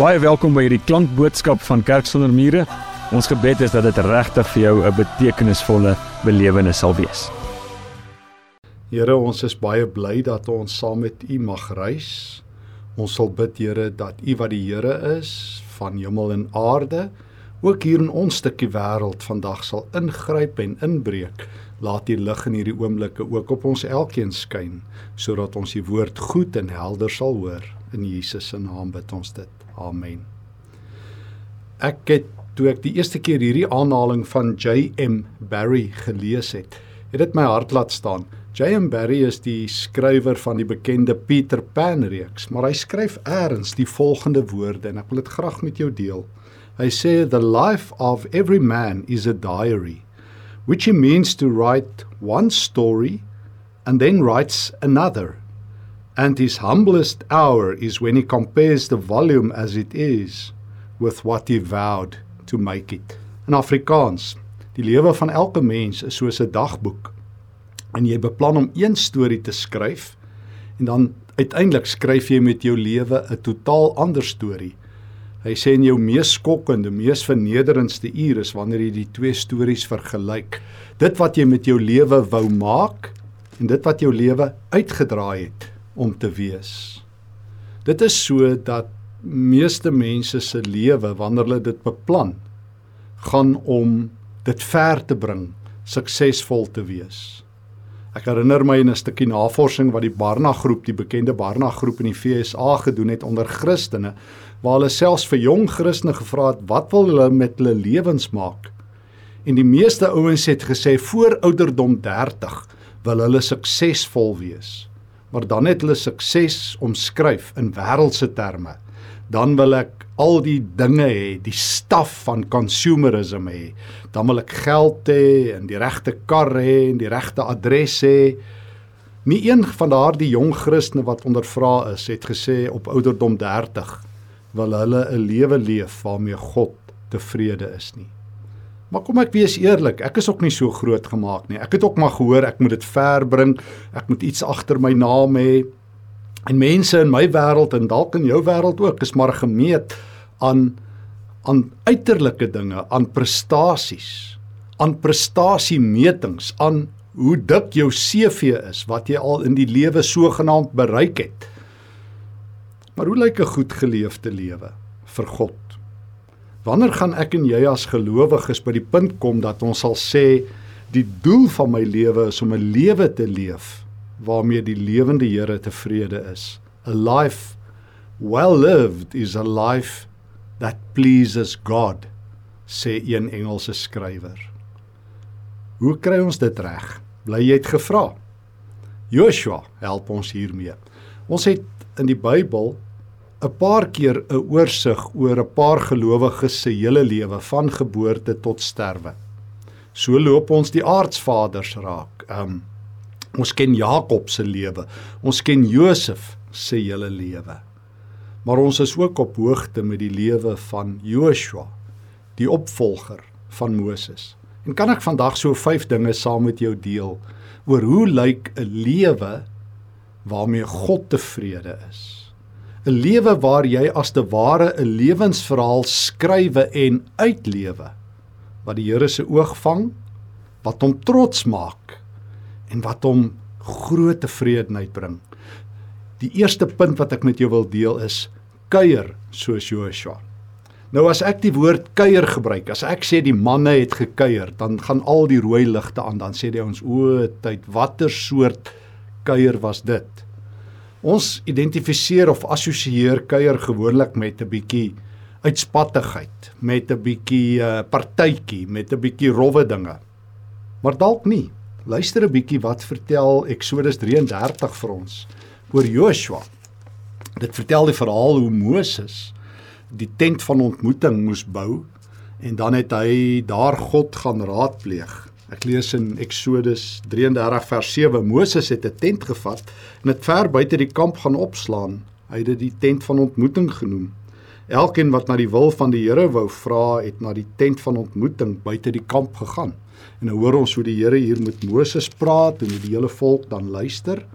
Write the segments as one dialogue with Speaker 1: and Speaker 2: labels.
Speaker 1: Baie welkom by hierdie klankboodskap van Kerk sonder mure. Ons gebed is dat dit regtig vir jou 'n betekenisvolle belewenis sal wees.
Speaker 2: Here, ons is baie bly dat ons saam met U mag reis. Ons sal bid, Here, dat U wat die Here is van hemel en aarde, ook hier in ons stukkie wêreld vandag sal ingryp en inbreek. Laat die lig in hierdie oomblikke ook op ons elkeen skyn, sodat ons die woord goed en helder sal hoor. In Jesus se naam bid ons dit. Amen. Ek het toe ek die eerste keer hierdie aanhaling van J.M. Barrie gelees het, het dit my hart laat staan. J.M. Barrie is die skrywer van die bekende Peter Pan reeks, maar hy skryf eers die volgende woorde en ek wil dit graag met jou deel. Hy sê the life of every man is a diary, which he means to write one story and then writes another and his humblest hour is when he compares the volume as it is with what he vowed to make it. In Afrikaans, die lewe van elke mens is soos 'n dagboek. En jy beplan om een storie te skryf en dan uiteindelik skryf jy met jou lewe 'n totaal ander storie. Hy sê in jou mees skokkende, mees vernederendste uur is wanneer jy die twee stories vergelyk. Dit wat jy met jou lewe wou maak en dit wat jou lewe uitgedraai het om te wees. Dit is so dat meeste mense se lewe wanneer hulle dit beplan gaan om dit ver te bring, suksesvol te wees. Ek herinner my in 'n stukkie navorsing wat die Barna groep, die bekende Barna groep in die VSA gedoen het onder Christene, waar hulle selfs vir jong Christene gevra het wat wil hulle met hulle lewens maak? En die meeste ouens het gesê voor ouderdom 30 wil hulle suksesvol wees maar dan het hulle sukses omskryf in wêreldse terme. Dan wil ek al die dinge hê, die staf van consumerism hê. Dan wil ek geld hê en die regte kar hê en die regte adres hê. Nie een van daardie jong Christene wat ondervra is, het gesê op ouderdom 30 wil hulle 'n lewe leef waarmee God tevrede is nie. Maar kom ek wees eerlik, ek is ook nie so groot gemaak nie. Ek het ook maar gehoor ek moet dit ver bring. Ek moet iets agter my naam hê. En mense in my wêreld en dalk in jou wêreld ook is maar gemeet aan aan uiterlike dinge, aan prestasies, aan prestasiemetings, aan hoe dik jou CV is, wat jy al in die lewe sogenaamd bereik het. Maar hoe lyk 'n goed geleefde lewe vir God? Wanneer gaan ek en jy as gelowiges by die punt kom dat ons sal sê die doel van my lewe is om 'n lewe te leef waarmee die lewende Here tevrede is? A life well lived is a life that pleases God, sê een Engelse skrywer. Hoe kry ons dit reg? Bly jy het gevra? Joshua help ons hiermee. Ons het in die Bybel 'n paar keer 'n oorsig oor 'n paar gelowiges se hele lewe van geboorte tot sterwe. So loop ons die aardsvaders raak. Um ons ken Jakob se lewe. Ons ken Josef se hele lewe. Maar ons is ook op hoogte met die lewe van Joshua, die opvolger van Moses. En kan ek vandag so vyf dinge saam met jou deel oor hoe lyk 'n lewe waarmee God tevrede is? 'n lewe waar jy as te ware 'n lewensverhaal skrywe en uitlewe wat die Here se oog vang, wat hom trots maak en wat hom groot tevredenheid bring. Die eerste punt wat ek met jou wil deel is kuier soos Joshua. Nou as ek die woord kuier gebruik, as ek sê die manne het gekuier, dan gaan al die rooi ligte aan, dan sê die ons o, tyd, watter soort kuier was dit? Ons identifiseer of assosieer kuier gewoonlik met 'n bietjie uitspattigheid, met 'n bietjie uh, partytjie, met 'n bietjie rowwe dinge. Maar dalk nie. Luister 'n bietjie wat vertel Eksodus 33 vir ons oor Joshua. Dit vertel die verhaal hoe Moses die tent van ontmoeting moes bou en dan het hy daar God gaan raadpleeg Ek lees in Eksodus 33 vers 7. Moses het 'n tent gevat en dit ver buite die kamp gaan opslaan. Hy het dit die tent van ontmoeting genoem. Elkeen wat na die wil van die Here wou vra, het na die tent van ontmoeting buite die kamp gegaan. En nou hoor ons hoe die Here hier met Moses praat en hoe die hele volk dan luister.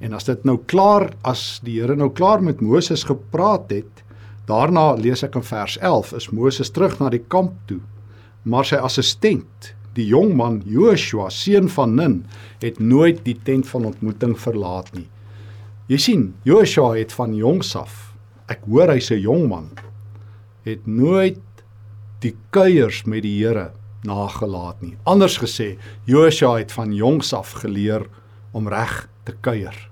Speaker 2: En as dit nou klaar, as die Here nou klaar met Moses gepraat het, Daarna lees ek in vers 11 is Moses terug na die kamp toe. Maar sy assistent, die jong man Joshua, seun van Nun, het nooit die tent van ontmoeting verlaat nie. Jy sien, Joshua het van jongs af, ek hoor hy's 'n jong man, het nooit die kuiers met die Here nagelaat nie. Anders gesê, Joshua het van jongs af geleer om reg te kuier,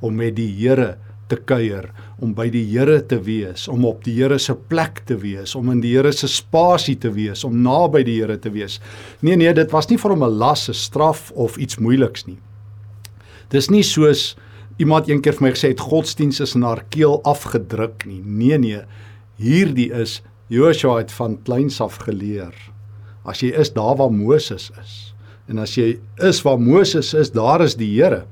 Speaker 2: om met die Here te kuier, om by die Here te wees, om op die Here se plek te wees, om in die Here se spasie te wees, om naby die Here te wees. Nee nee, dit was nie vir hom 'n las, 'n straf of iets moeiliks nie. Dis nie soos iemand eendag vir my gesê het godsdiens is in haar keel afgedruk nie. Nee nee, hierdie is Joshua het van kleins af geleer. As jy is daar waar Moses is en as jy is waar Moses is, daar is die Here.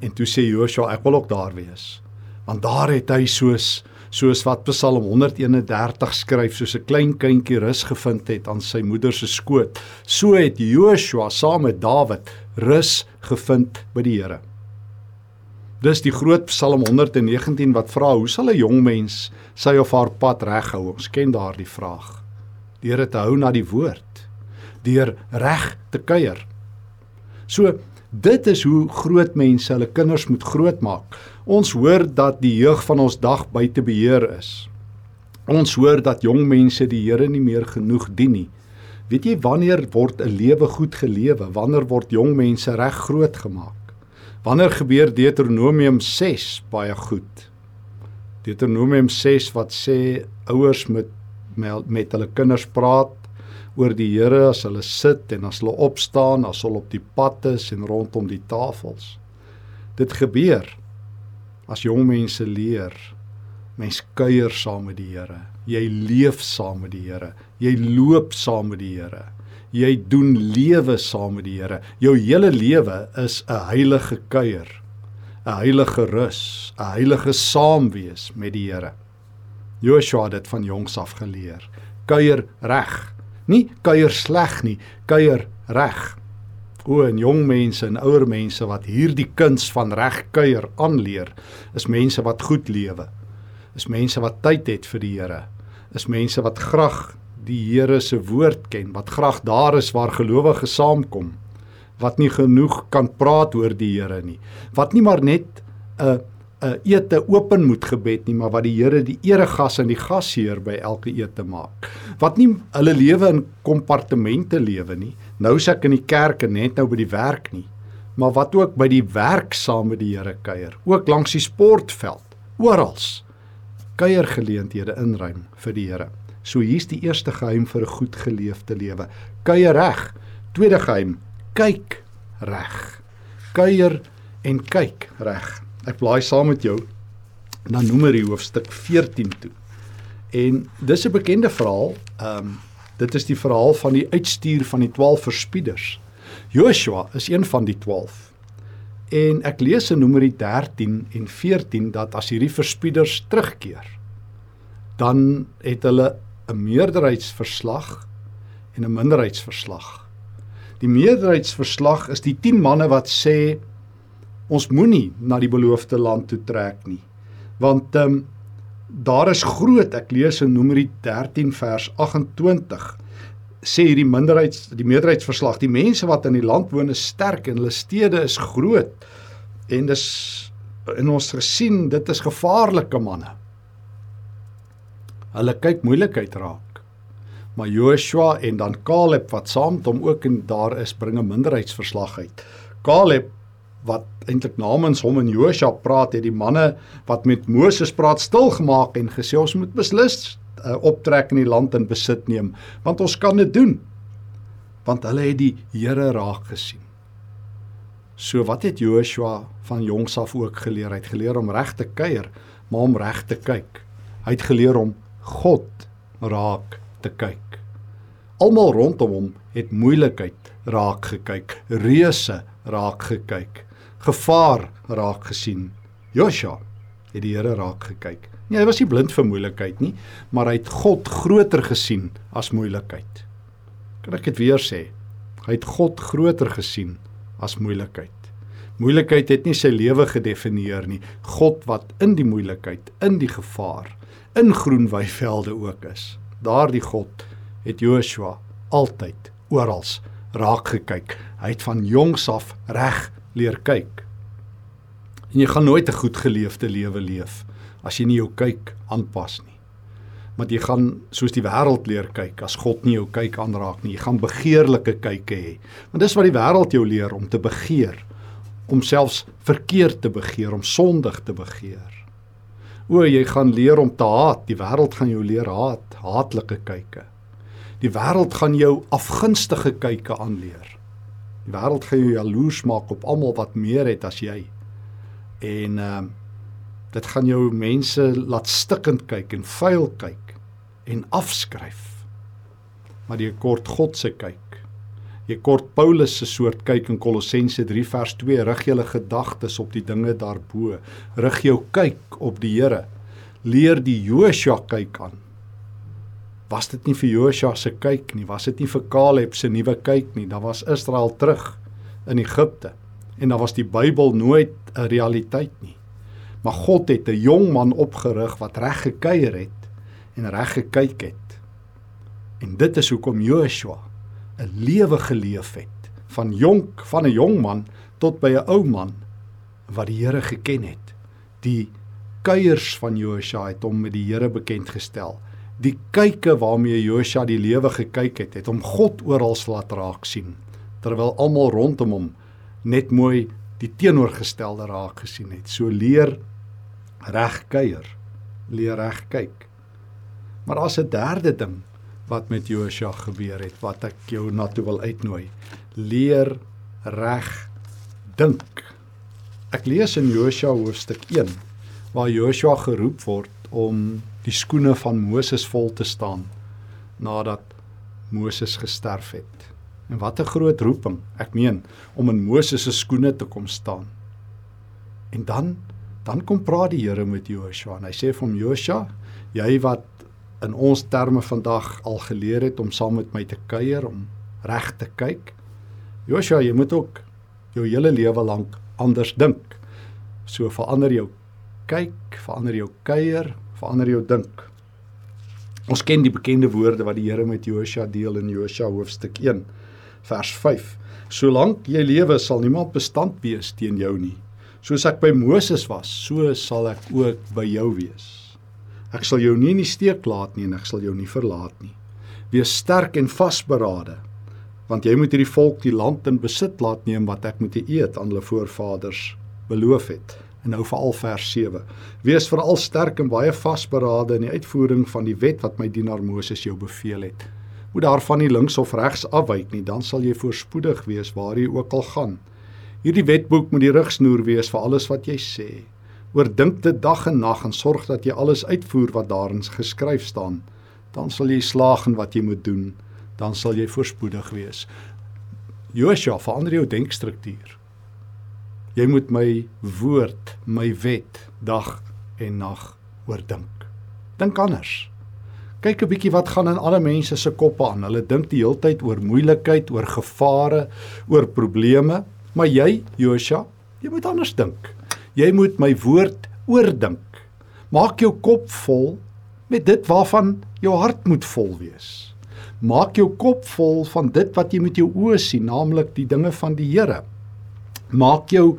Speaker 2: En toe sê Joshua, ek wil ook daar wees. Want daar het hy soos soos wat Psalm 131 skryf, soos 'n klein kindjie rus gevind het aan sy moeder se skoot. So het Joshua saam met Dawid rus gevind by die Here. Dis die groot Psalm 119 wat vra, hoe sal 'n jong mens sy of haar pad reghou? Ons ken daardie vraag. Deur te hou na die woord, deur reg te kuier. So Dit is hoe groot mense hulle kinders moet grootmaak. Ons hoor dat die jeug van ons dag buite beheer is. Ons hoor dat jong mense die Here nie meer genoeg dien nie. Weet jy wanneer word 'n lewe goed gelewe? Wanneer word jong mense reg groot gemaak? Wanneer gebeur Deuteronomium 6 baie goed? Deuteronomium 6 wat sê ouers moet met hulle kinders praat oor die Here as hulle sit en as hulle opstaan, as hulle op die pad is en rondom die tafels. Dit gebeur as jong mense leer. Mens kuier saam met die Here. Jy leef saam met die Here. Jy loop saam met die Here. Jy doen lewe saam met die Here. Jou hele lewe is 'n heilige kuier. 'n Heilige rus, 'n heilige saamwees met die Here. Joshua het dit van jongs af geleer. Kuier reg. Nie kuier sleg nie, kuier reg. O, en jong mense en ouer mense wat hierdie kuns van reg kuier aanleer, is mense wat goed lewe. Is mense wat tyd het vir die Here. Is mense wat graag die Here se woord ken, wat graag daar is waar gelowiges saamkom, wat nie genoeg kan praat oor die Here nie, wat nie maar net 'n 'n ete open moet gebed nie, maar wat die Here die eregas en die gasheer by elke ete maak. Wat nie hulle lewe in kompartemente lewe nie. Nou sê ek in die kerk en net nou by die werk nie, maar wat ook by die werk saam met die Here kuier, ook langs die sportveld, oral. Kuiergeleenthede inruim vir die Here. So hier's die eerste geheim vir 'n goed geleefde lewe. Kuier reg. Tweede geheim, kyk reg. Kuier en kyk reg. Ek blaai saam met jou na Numeri hoofstuk 14 toe. En dis 'n bekende verhaal. Ehm um, dit is die verhaal van die uitstuur van die 12 verspieders. Joshua is een van die 12. En ek lees in Numeri 13 en 14 dat as hierdie verspieders terugkeer, dan het hulle 'n meerderheidsverslag en 'n minderheidsverslag. Die meerderheidsverslag is die 10 manne wat sê ons moenie na die beloofde land toe trek nie. Want ehm um, daar is groot, ek lees in Numeri 13 vers 28 sê hierdie minderheids die meerderheidsverslag, die mense wat in die land woon is sterk en hulle stede is groot en dis in ons gesien dit is gevaarlike manne. Hulle kyk moeilikheid raak. Maar Joshua en dan Caleb wat saam met hom ook in daar is, bring 'n minderheidsverslag uit. Caleb wat eintlik namens hom en Josua praat, het die manne wat met Moses praat stil gemaak en gesê ons moet beslis uh, optrek in die land en besit neem, want ons kan dit doen. Want hulle het die Here raak gesien. So wat het Joshua van jongs af ook geleer? Hy het geleer om reg te kuier, maar om reg te kyk. Hy het geleer om God raak te kyk. Almal rondom hom het moeilikheid raak gekyk, reuse raak gekyk gevaar raak gesien. Joshua het die Here raak gekyk. Nee, hy was nie blind vir moeilikheid nie, maar hy het God groter gesien as moeilikheid. Kan ek dit weer sê? Hy het God groter gesien as moeilikheid. Moeilikheid het nie sy lewe gedefinieer nie. God wat in die moeilikheid, in die gevaar, in groen weivelde ook is. Daardie God het Joshua altyd oral raak gekyk. Hy het van jongs af reg leer kyk. En jy gaan nooit 'n goed geleefde lewe leef as jy nie jou kyk aanpas nie. Want jy gaan soos die wêreld leer kyk as God nie jou kyk aanraak nie. Jy gaan begeerlike kyke hê. Want dis wat die wêreld jou leer om te begeer, om selfs verkeerd te begeer, om sondig te begeer. O, jy gaan leer om te haat. Die wêreld gaan jou leer haat, haatlike kyke. Die wêreld gaan jou afgunstige kyke aanleer. Die wêreld gaan jou jaloers maak op almal wat meer het as jy. En ehm uh, dit gaan jou mense laat stikkend kyk en vuil kyk en afskryf. Maar jy kort God se kyk. Jy kort Paulus se soort kyk in Kolossense 3 vers 2 rig julle gedagtes op die dinge daarbo. Rig jou kyk op die Here. Leer die Josua kyk aan was dit nie vir Josua se kyk nie, was dit nie vir Caleb se nuwe kyk nie, dan was Israel terug in Egipte en dan was die Bybel nooit 'n realiteit nie. Maar God het 'n jong man opgerig wat reg gekuier het en reg gekyk het. En dit is hoekom Joshua 'n lewe geleef het van jonk van 'n jong man tot by 'n ou man wat die Here geken het. Die kuiers van Joshua het hom met die Here bekend gestel die kyke waarmee Josua die lewe gekyk het, het hom God oral laat raak sien, terwyl almal rondom hom net mooi die teenoorgestelde raak gesien het. So leer reg kuier, leer reg kyk. Maar as 'n derde ding wat met Josua gebeur het, wat ek jou na toe wil uitnooi, leer reg dink. Ek lees in Josua hoofstuk 1 waar Josua geroep word om die skoene van Moses vol te staan nadat Moses gesterf het. En wat 'n groot roeping. Ek meen om in Moses se skoene te kom staan. En dan dan kom praat die Here met Joshua en hy sê vir hom Joshua, jy wat in ons terme vandag al geleer het om saam met my te kuier om reg te kyk. Joshua, jy moet ook jou hele lewe lank anders dink. So verander jou kyk, verander jou kuier, verander jou dink. Ons ken die bekende woorde wat die Here met Josua deel in Josua hoofstuk 1 vers 5. Solank jy lewe sal niemand bestand wees teen jou nie. Soos ek by Moses was, so sal ek ook by jou wees. Ek sal jou nie in die steek laat nie en ek sal jou nie verlaat nie. Wees sterk en vasberade, want jy moet hierdie volk die land in besit laat neem wat ek met die eed aan hulle voorvaders beloof het. En nou veral vers 7. Wees veral sterk en baie vasberade in die uitvoering van die wet wat my dienaar Moses jou beveel het. Moet daarvan nie links of regs afwyk nie, dan sal jy voorspoedig wees waar jy ook al gaan. Hierdie wetboek moet die rigsnoer wees vir alles wat jy sê. Oordink dit dag en nag en sorg dat jy alles uitvoer wat daarin geskryf staan. Dan sal jy slaag in wat jy moet doen. Dan sal jy voorspoedig wees. Joshua, verander jou denkstruktuur. Jy moet my woord, my wet dag en nag oordink. Dink anders. Kyk 'n bietjie wat gaan in alle mense se koppe aan. Hulle dink die hele tyd oor moeilikheid, oor gevare, oor probleme, maar jy, Josua, jy moet anders dink. Jy moet my woord oordink. Maak jou kop vol met dit waarvan jou hart moet vol wees. Maak jou kop vol van dit wat jy met jou oë sien, naamlik die dinge van die Here maak jou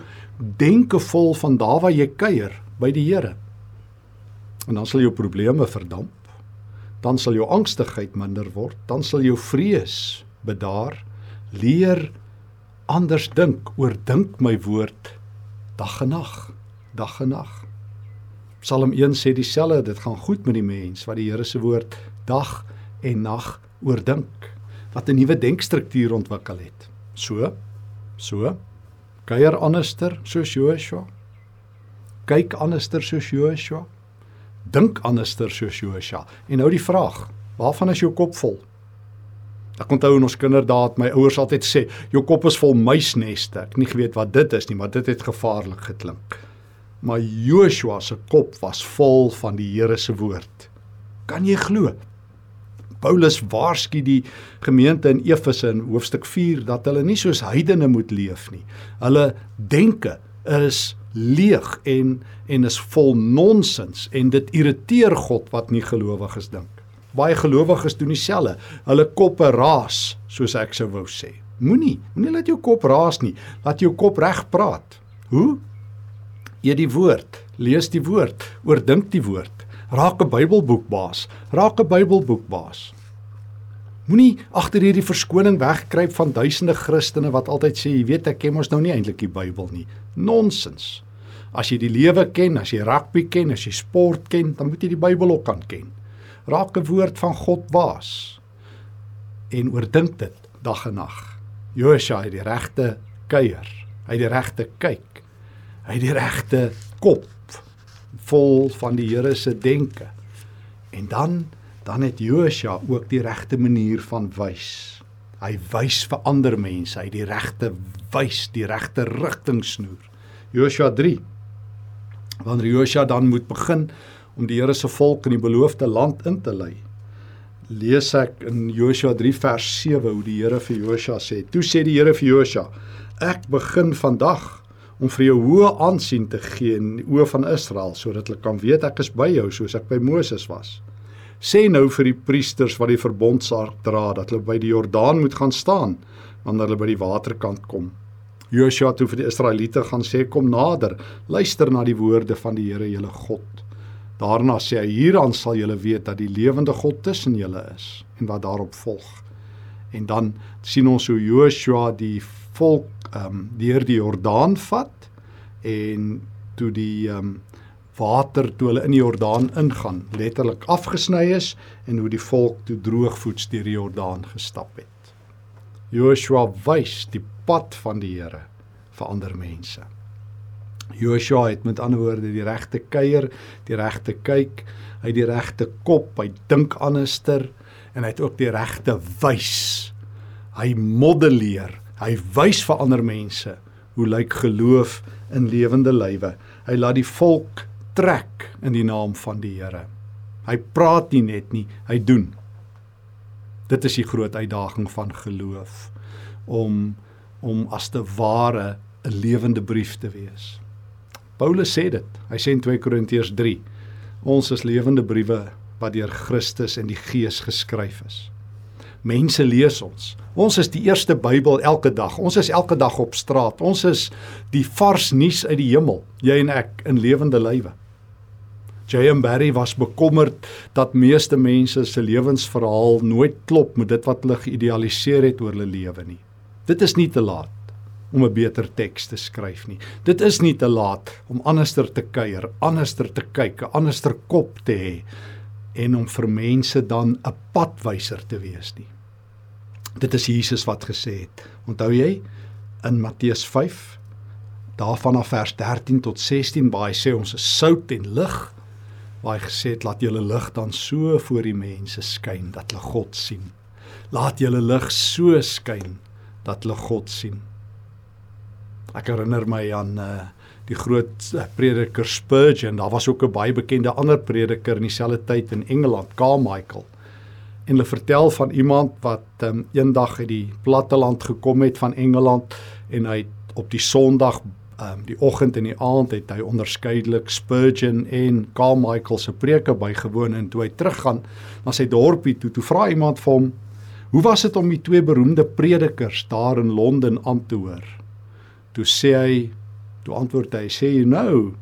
Speaker 2: denke vol van daar waar jy kuier by die Here. En dan sal jou probleme verdamp. Dan sal jou angstigheid minder word, dan sal jou vrees bedaar. Leer anders dink, oordink my woord dag en nag, dag en nag. Psalm 1 sê dieselfde, dit gaan goed met die mens wat die Here se woord dag en nag oordink, wat 'n nuwe denkstruktuur ontwikkel het. So, so kuier anderster soos Joshua. Kyk anderster soos Joshua. Dink anderster soos Joshua. En nou die vraag, waarvan is jou kop vol? Ek onthou in ons kinderdae het my ouers altyd sê, jou kop is vol muisneste. Ek nie geweet wat dit is nie, maar dit het gevaarlik geklink. Maar Joshua se kop was vol van die Here se woord. Kan jy glo? Paulus waarsku die gemeente in Efese in hoofstuk 4 dat hulle nie soos heidene moet leef nie. Hulle denke is leeg en en is vol nonsens en dit irriteer God wat nie gelowiges dink. Baie gelowiges doen dieselfde. Hulle koppe raas, soos ek sou wou sê. Moenie, moenie laat jou kop raas nie. Laat jou kop reg praat. Hoe? Eet die woord, lees die woord, oordink die woord. Raak 'n Bybelboekbaas, raak 'n Bybelboekbaas. Moenie agter hierdie verskoning wegkruip van duisende Christene wat altyd sê, jy weet ek ken mos nou nie eintlik die Bybel nie. Nonsens. As jy die lewe ken, as jy rugby ken, as jy sport ken, dan moet jy die Bybel ook kan ken. Raak 'n woord van God waas en oordink dit dag en nag. Josua het die regte kuier, hy het die regte kyk. Hy het die regte kop vol van die Here se denke. En dan dan het Josua ook die regte manier van wys. Hy wys vir ander mense, hy die regte wys, die regte rigtingsnoer. Josua 3. Wanneer Josua dan moet begin om die Here se volk in die beloofde land in te lei. Lees ek in Josua 3 vers 7 hoe die Here vir Josua sê: "Toe sê die Here vir Josua: Ek begin vandag om vir jou hoë aansien te gee in die oë van Israel sodat hulle kan weet ek is by jou soos ek by Moses was. Sê nou vir die priesters wat die verbondsark dra dat hulle by die Jordaan moet gaan staan wanneer hulle by die waterkant kom. Joshua toe vir die Israeliete gaan sê kom nader, luister na die woorde van die Here julle God. Daarna sê hy hieraan sal julle weet dat die lewende God tussen julle is en wat daarop volg. En dan sien ons hoe Joshua die volk ehm um, deur die Jordaan vat en toe die ehm um, water toe hulle in die Jordaan ingaan letterlik afgesny is en hoe die volk toe droogvoets deur die Jordaan gestap het. Joshua wys die pad van die Here vir ander mense. Joshua het met ander woorde die regte kuier, die regte kyk, hy het die regte kop, hy dink anderster en hy het ook die regte wys. Hy modelleer Hy wys vir ander mense hoe lyk geloof in lewende lywe. Hy laat die volk trek in die naam van die Here. Hy praat nie net nie, hy doen. Dit is die groot uitdaging van geloof om om as te ware 'n lewende brief te wees. Paulus sê dit. Hy sê in 2 Korintiërs 3: Ons is lewende briewe wat deur Christus en die Gees geskryf is. Mense lees ons. Ons is die eerste Bybel elke dag. Ons is elke dag op straat. Ons is die vars nuus uit die hemel, jy en ek in lewende lywe. J.M. Barrie was bekommerd dat meeste mense se lewensverhaal nooit klop met dit wat hulle geïdealiseer het oor hulle lewe nie. Dit is nie te laat om 'n beter teks te skryf nie. Dit is nie te laat om anderster te kuier, anderster te kyk, 'n anderster kop te hê en om vir mense dan 'n padwyser te wees nie. Dit is Jesus wat gesê het. Onthou jy in Matteus 5 daarvan af vers 13 tot 16 waar hy sê ons is sout en lig waar hy gesê het laat julle lig dan so voor die mense skyn dat hulle God sien. Laat julle lig so skyn dat hulle God sien. Ek herinner my aan uh die groot eh, prediker Spurgeon. Daar was ook 'n baie bekende ander prediker in dieselfde tyd in Engeland, Carmichael. En hulle vertel van iemand wat um, eendag uit die platteland gekom het van Engeland en hy op die Sondag um, die oggend en die aand het hy onderskeidelik Spurgeon en Carmichael se preke bygewoon en toe hy teruggaan na sy dorpie toe, toe vra iemand vir hom: "Hoe was dit om die twee beroemde predikers daar in Londen aan te hoor?" Toe sê hy Toe antwoord hy sê you know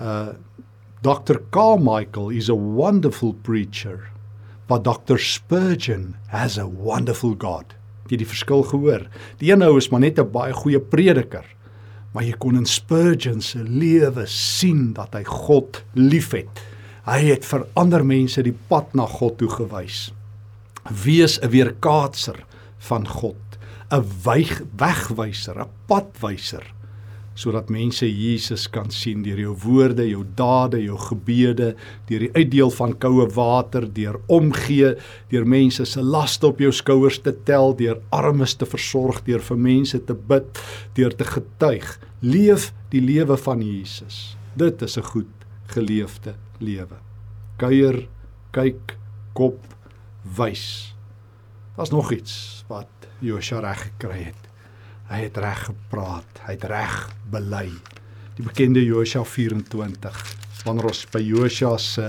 Speaker 2: uh Dr Carmichael is a wonderful preacher but Dr Spurgeon has a wonderful God. Jy die verskil gehoor. Die een ou is maar net 'n baie goeie prediker, maar jy kon in Spurgeon se lewe sien dat hy God liefhet. Hy het vir ander mense die pad na God toe gewys. Wees 'n weerkaatser van God, 'n wegwyser, 'n padwyser sodat mense Jesus kan sien deur jou woorde, jou dade, jou gebede, deur die uitdeel van koue water, deur omgee, deur mense se laste op jou skouers te tel, deur armes te versorg, deur vir mense te bid, deur te getuig. Leef die lewe van Jesus. Dit is 'n goed geleefde lewe. Kuier, kyk, kop, wys. Daar's nog iets wat Josua reg gekry het. Hy het reg gepraat, hy het reg bely. Die bekende Josua 24 wanneer ons by Josua se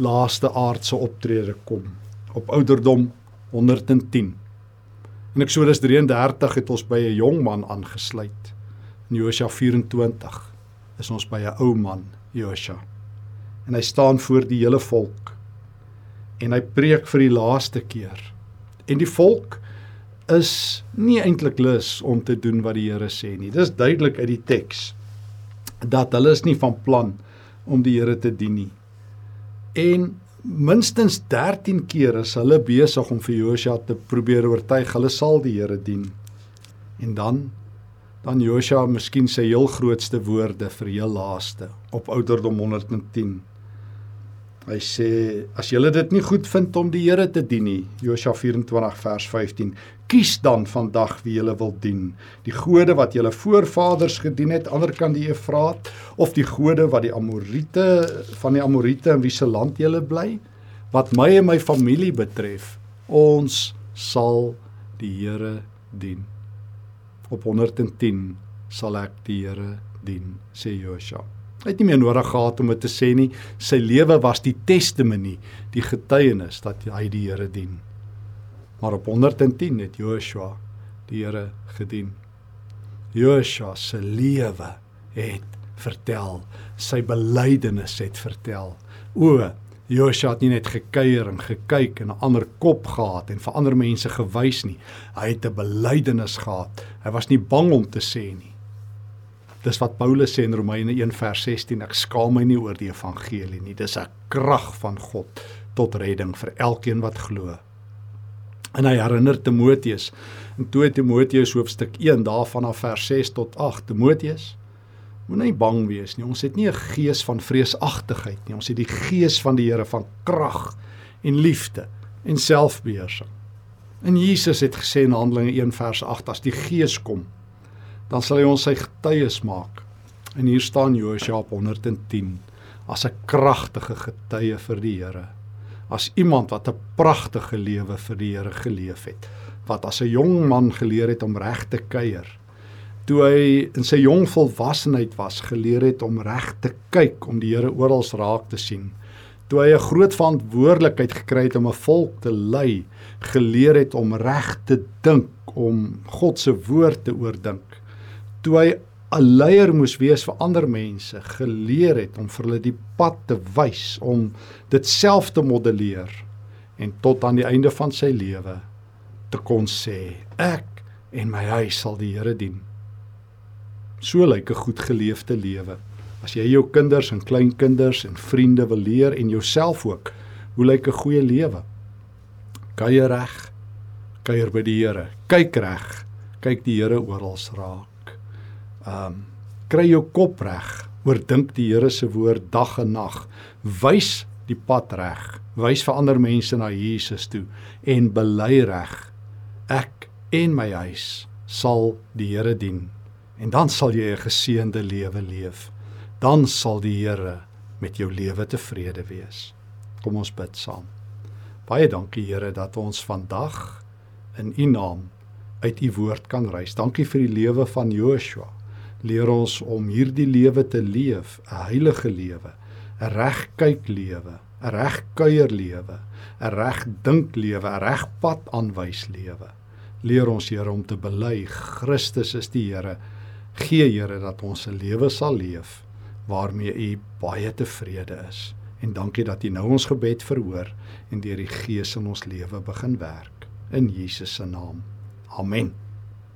Speaker 2: laaste aardse optrede kom op ouderdom 110. In Eksodus 33 het ons by 'n jong man aangesluit. In Josua 24 is ons by 'n ou man, Josua. En hy staan voor die hele volk en hy preek vir die laaste keer. En die volk is nie eintlik lus om te doen wat die Here sê nie. Dis duidelik uit die teks dat hulle is nie van plan om die Here te dien nie. En minstens 13 keer is hulle besig om vir Josua te probeer oortuig hulle sal die Here dien. En dan dan Josua miskien sy heel grootste woorde vir heel laaste op ouderdom 110. Hy sê as julle dit nie goed vind om die Here te dien nie, Josua 24 vers 15, kies dan vandag wie julle wil dien. Die gode wat julle voorvaders gedien het ander kant die Efraat of die gode wat die Amorite van die Amorite in wie se land julle bly? Wat my en my familie betref, ons sal die Here dien. Op 110 sal ek die Here dien, sê Josua. Hy het nie meer nodig gehad om dit te sê nie. Sy lewe was die testimonie, die getuienis dat hy die Here dien. Maar op 110 het Joshua die Here gedien. Joshua se lewe het vertel, sy belydenis het vertel. O, Joshua het nie net gekuier en gekyk en 'n ander kop gehad en vir ander mense gewys nie. Hy het 'n belydenis gehad. Hy was nie bang om te sê nie. Dis wat Paulus sê in Romeine 1 vers 16, ek skaam my nie oor die evangelie nie. Dis 'n krag van God tot redding vir elkeen wat glo. En hy herinner Timoteus in 2 Timoteus hoofstuk 1 daarvan af vers 6 tot 8. Timoteus, moenie bang wees nie. Ons het nie 'n gees van vreesagtigheid nie. Ons het die gees van die Here van krag en liefde en selfbeheersing. En Jesus het gesê in Handelinge 1 vers 8 as die Gees kom, dan sal hy ons sy getuies maak. En hier staan Josua op 110 as 'n kragtige getuie vir die Here. As iemand wat 'n pragtige lewe vir die Here geleef het, wat as 'n jong man geleer het om reg te kuier. Toe hy in sy jong volwassenheid was, geleer het om reg te kyk om die Here oral raak te sien. Toe hy 'n groot verantwoordelikheid gekry het om 'n volk te lei, geleer het om reg te dink, om God se woord te oordink toe hy 'n leier moes wees vir ander mense, geleer het om vir hulle die pad te wys, om dit self te modelleer en tot aan die einde van sy lewe te kon sê ek en my huis sal die Here dien. So lyk 'n goed geleefde lewe. As jy jou kinders en kleinkinders en vriende wil leer en jouself ook, hoe lyk 'n goeie lewe? Kuier reg, kuier by die Here, kyk reg, kyk die Here oral raak um kry jou kop reg, oordink die Here se woord dag en nag, wys die pad reg, wys vir ander mense na Jesus toe en bely reg. Ek en my huis sal die Here dien. En dan sal jy 'n geseënde lewe leef. Dan sal die Here met jou lewe tevrede wees. Kom ons bid saam. Baie dankie Here dat ons vandag in U naam uit U woord kan reis. Dankie vir die lewe van Joshua leer ons om hierdie lewe te leef, 'n heilige lewe, 'n reg kyk lewe, 'n reg kuier lewe, 'n reg dink lewe, 'n reg pad aanwys lewe. Leer ons Here om te bely Christus is die Here. Gee Here dat ons 'n lewe sal leef waarmee U baie tevrede is. En dankie dat U nou ons gebed verhoor en deur die Gees in ons lewe begin werk. In Jesus se naam. Amen.